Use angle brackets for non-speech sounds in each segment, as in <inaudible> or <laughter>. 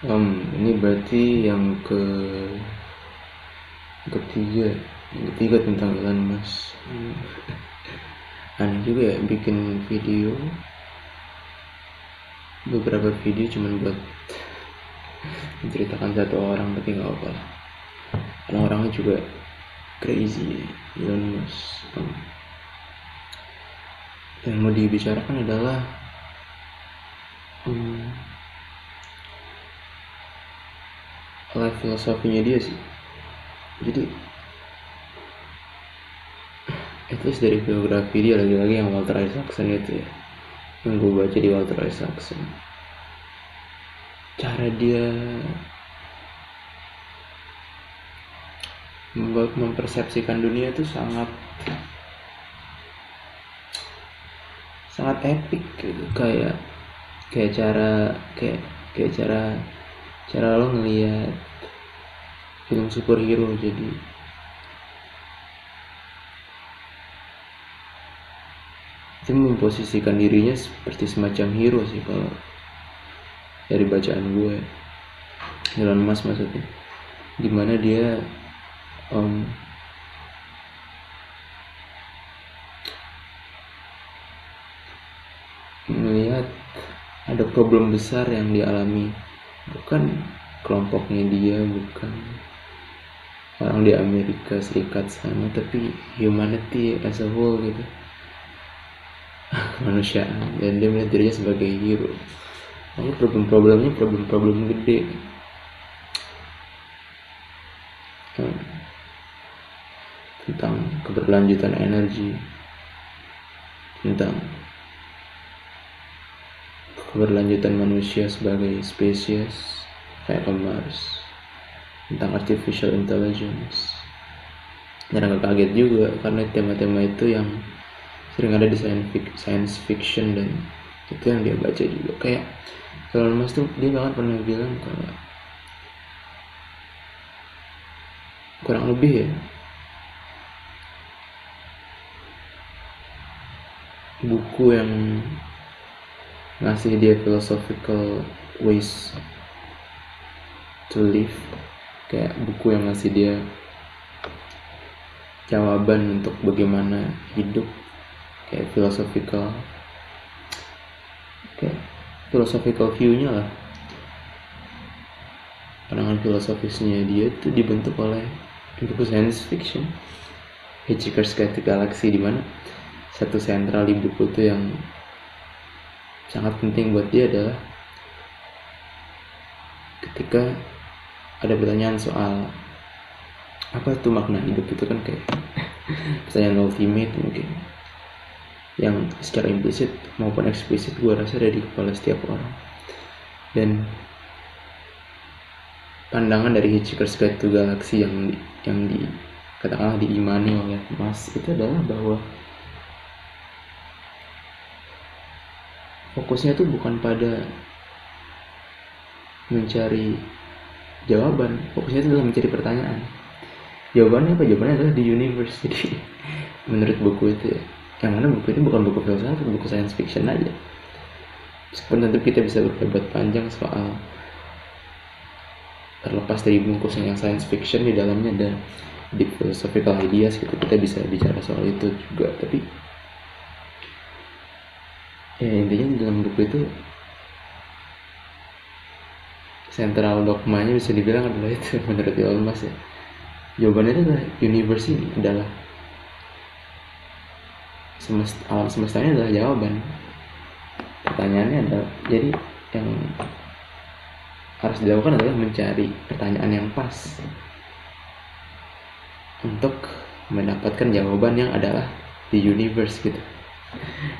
Um, ini berarti yang ke ketiga, yang ketiga tentang Elon Musk. Hmm. <laughs> Aneh juga ya bikin video, beberapa video cuman buat <laughs> menceritakan satu orang tapi nggak apa lah. Karena orangnya juga crazy, Elon Musk. Um, yang mau dibicarakan adalah um, life filosofinya dia sih. Jadi at least dari biografi dia lagi-lagi yang Walter Isaacson itu ya. Yang gue baca di Walter Isaacson. Cara dia mempersepsikan dunia itu sangat sangat epic gitu. Kayak kayak cara kayak kayak cara cara lo ngelihat film superhero jadi itu memposisikan dirinya seperti semacam hero sih kalau dari bacaan gue. Elon Musk maksudnya. Di mana dia um, melihat ada problem besar yang dialami. Bukan kelompoknya dia bukan orang di Amerika Serikat sana tapi humanity as a whole gitu. <laughs> Kemanusiaan. Dan dia melihat dirinya sebagai hero. Lalu problem-problemnya problem-problem gede. Hmm. tentang keberlanjutan energi. Tentang keberlanjutan manusia sebagai spesies kayak ke Mars tentang artificial intelligence. Dan agak kaget juga karena tema-tema itu yang sering ada di science fiction dan itu yang dia baca juga. Kayak kalau Mas tuh dia bahkan pernah bilang kalau kurang lebih ya buku yang ngasih dia philosophical ways to live kayak buku yang ngasih dia jawaban untuk bagaimana hidup kayak philosophical kayak philosophical view-nya lah. Pandangan filosofisnya dia itu dibentuk oleh buku science fiction Hitchhiker's Guide to Galaxy di mana satu sentral di buku itu yang sangat penting buat dia adalah ketika ada pertanyaan soal apa itu makna hidup itu kan kayak <laughs> pertanyaan ultimate mungkin. Yang secara implisit maupun eksplisit gue rasa ada di kepala setiap orang. Dan pandangan dari Hitchhiker's Guide to Galaxy yang di, yang di katakanlah diimani oleh Mas itu adalah bahwa fokusnya tuh bukan pada mencari jawaban. Fokusnya itu adalah mencari pertanyaan. Jawabannya apa? Jawabannya adalah di universe jadi <laughs> menurut buku itu ya. Yang mana buku itu bukan buku filsafat buku science fiction aja. Meskipun tentu kita bisa berdebat panjang soal terlepas dari bungkus yang science fiction di dalamnya ada deep philosophical ideas gitu. Kita bisa bicara soal itu juga. Tapi ya intinya di dalam buku itu sentral dogmanya bisa dibilang adalah itu <laughs> menurut Elon Musk ya. Jawabannya itu adalah universe ini adalah semest, alam semestanya adalah jawaban. Pertanyaannya adalah jadi yang harus dilakukan adalah mencari pertanyaan yang pas untuk mendapatkan jawaban yang adalah di universe gitu.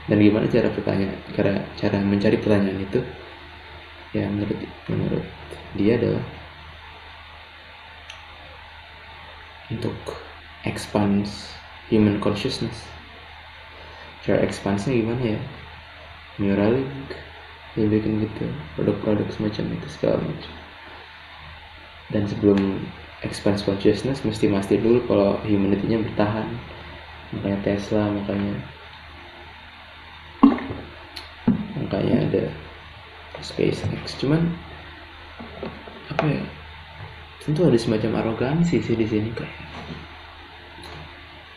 Dan gimana cara pertanyaan cara cara mencari pertanyaan itu ya menurut menurut dia adalah untuk expands human consciousness. Cara expansnya gimana ya? Neuralink dia bikin gitu produk-produk semacam itu segala macam. Dan sebelum expand consciousness mesti mastiin dulu kalau humanity-nya bertahan. Makanya Tesla makanya makanya ada SpaceX cuman apa ya? Tentu ada semacam arogansi sih di sini kayak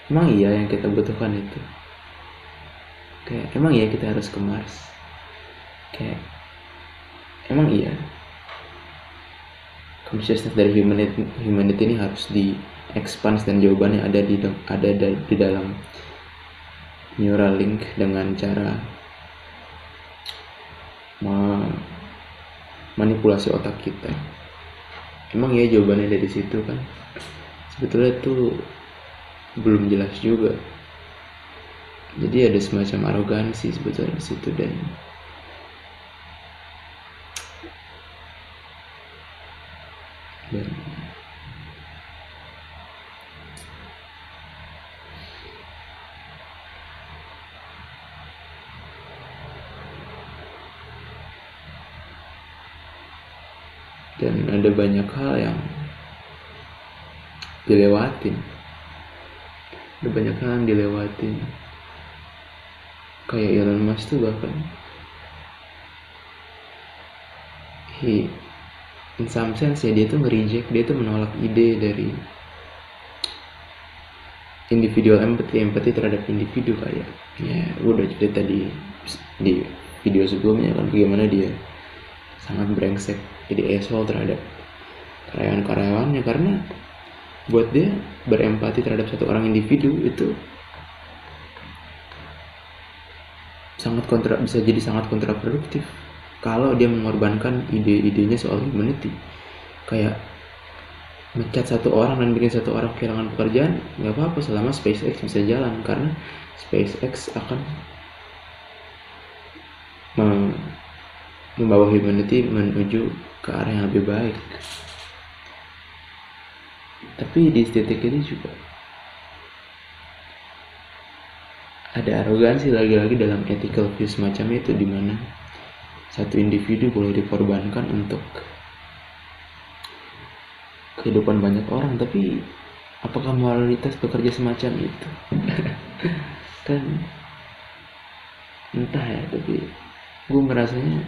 emang iya yang kita butuhkan itu? Kayak emang iya kita harus ke Mars? Kayak emang iya? Consciousness dari humanity, humanity ini harus di expand dan jawabannya ada di ada di dalam Neuralink dengan cara manipulasi otak kita. Emang ya jawabannya dari situ kan? Sebetulnya itu belum jelas juga. Jadi ada semacam arogansi sebetulnya di situ dan dan ada banyak hal yang dilewatin. Ada banyak hal yang dilewatin. Kayak Elon Musk tuh bahkan he in some sense ya dia tuh nge-reject dia tuh menolak ide dari individual empathy empathy terhadap individu kayak. Ya udah cerita di di video sebelumnya kan bagaimana dia sangat brengsek jadi asshole terhadap karyawan-karyawannya karena buat dia berempati terhadap satu orang individu itu sangat kontra bisa jadi sangat kontraproduktif. Kalau dia mengorbankan ide-idenya soal humanity kayak mencat satu orang dan bikin satu orang kehilangan pekerjaan nggak apa-apa selama SpaceX bisa jalan karena SpaceX akan membawa humanity menuju ke arah yang lebih baik. Tapi di titik ini juga ada arogansi lagi-lagi dalam ethical view semacam itu di mana satu individu boleh dikorbankan untuk kehidupan banyak orang. Tapi apakah moralitas bekerja semacam itu? <laughs> Kan entah ya tapi gue merasanya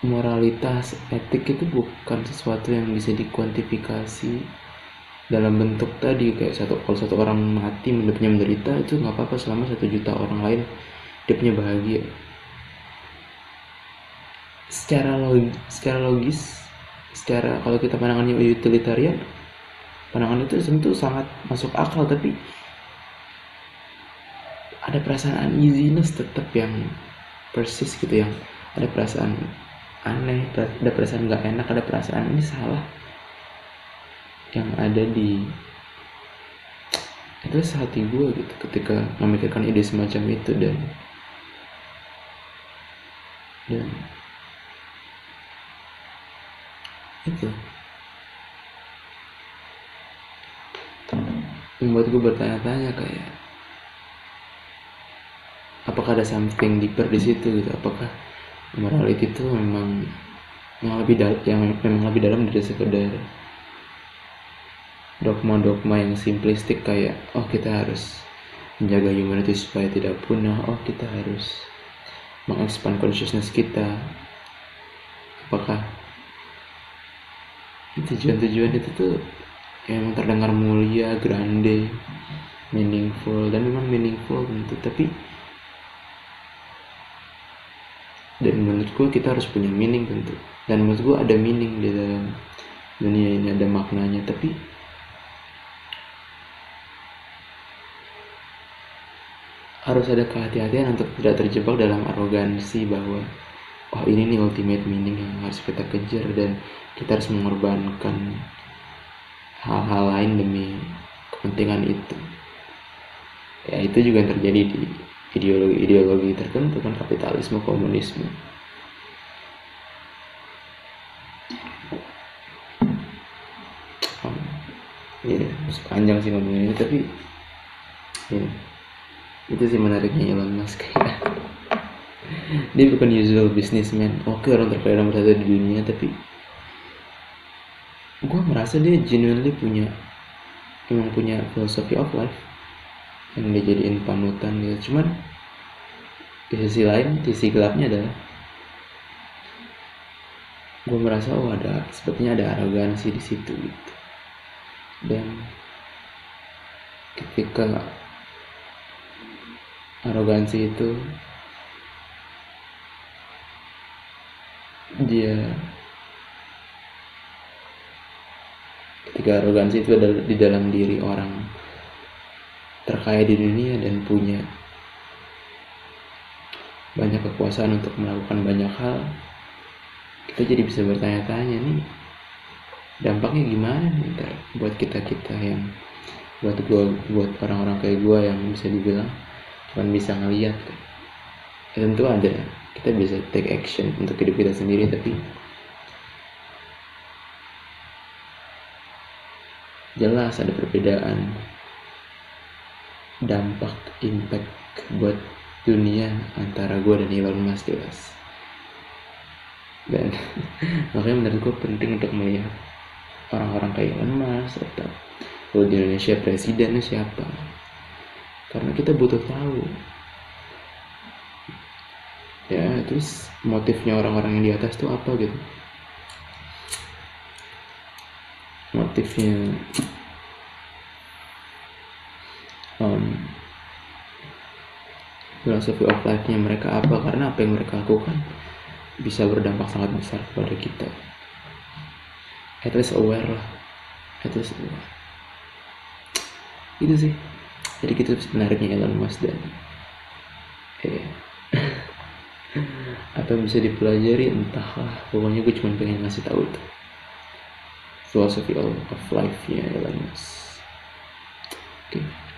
moralitas etik itu bukan sesuatu yang bisa dikuantifikasi. Dalam bentuk tadi kayak satu kalau satu orang mati hidupnya menderita itu nggak apa-apa selama satu juta orang lain hidupnya bahagia. Secara logis secara logis secara kalau kita pandangannya utilitarian pandangan itu tentu sangat masuk akal tapi ada perasaan uneasiness tetap yang persis gitu yang ada perasaan aneh ada perasaan nggak enak ada perasaan ini salah. Yang ada di itu hati gue gitu ketika memikirkan ide semacam itu dan dan itu. Membuat gue bertanya-tanya kayak apakah ada something deeper di situ gitu? Apakah morality itu memang yang lebih dalam yang memang lebih dalam dari sekedar dogma-dogma yang simplistik kayak oh kita harus menjaga humanity supaya tidak punah oh kita harus mengekspand consciousness kita. Apakah tujuan-tujuan itu tuh yang terdengar mulia, grande, meaningful dan memang meaningful tentu tapi dan menurut gue kita harus punya meaning tentu. Dan menurut gue ada meaning di dalam dunia ini ada maknanya. Tapi harus ada kehati-hatian untuk tidak terjebak dalam arogansi bahwa oh ini nih ultimate meaning yang harus kita kejar. Dan kita harus mengorbankan hal-hal lain demi kepentingan itu. Ya itu juga yang terjadi di ideologi-ideologi tertentu kan kapitalisme komunisme. Um, ya panjang sih ngomongin ini tapi ya itu sih menariknya Elon Musk. <laughs> Dia bukan usual businessman. Oke orang terkaya nomor satu di dunia tapi gue merasa dia genuinely punya emang punya philosophy of life yang dijadiin panutan gitu. Cuman di sisi lain sisi gelapnya adalah gue merasa oh ada sepertinya ada arogansi di situ gitu. Dan ketika arogansi itu dia ketika arogansi itu ada di dalam diri orang terkaya di dunia dan punya banyak kekuasaan untuk melakukan banyak hal kita jadi bisa bertanya-tanya nih dampaknya gimana nih buat kita kita yang buat gua buat orang-orang kayak gua yang bisa dibilang cuma bisa ngeliat ya, tentu ada kita bisa take action untuk hidup kita sendiri tapi jelas ada perbedaan dampak impact buat dunia antara gue dan Elon Musk jelas dan <laughs> makanya menurut gue penting untuk melihat orang-orang kayak Elon Musk atau kalau di Indonesia presidennya siapa. Karena kita butuh tahu. Ya terus motifnya orang-orang yang di atas tuh apa gitu? Motifnya um, filosofi of life-nya mereka apa? Karena apa yang mereka lakukan bisa berdampak sangat besar kepada kita. At least aware lah. At least aware. Itu sih. Jadi kita menariknya Elon Musk dan eh <laughs> apa yang bisa dipelajari entahlah. Pokoknya gue cuma pengen ngasih tahu itu. Filosofi of life nya Elon Musk. Oke. okay.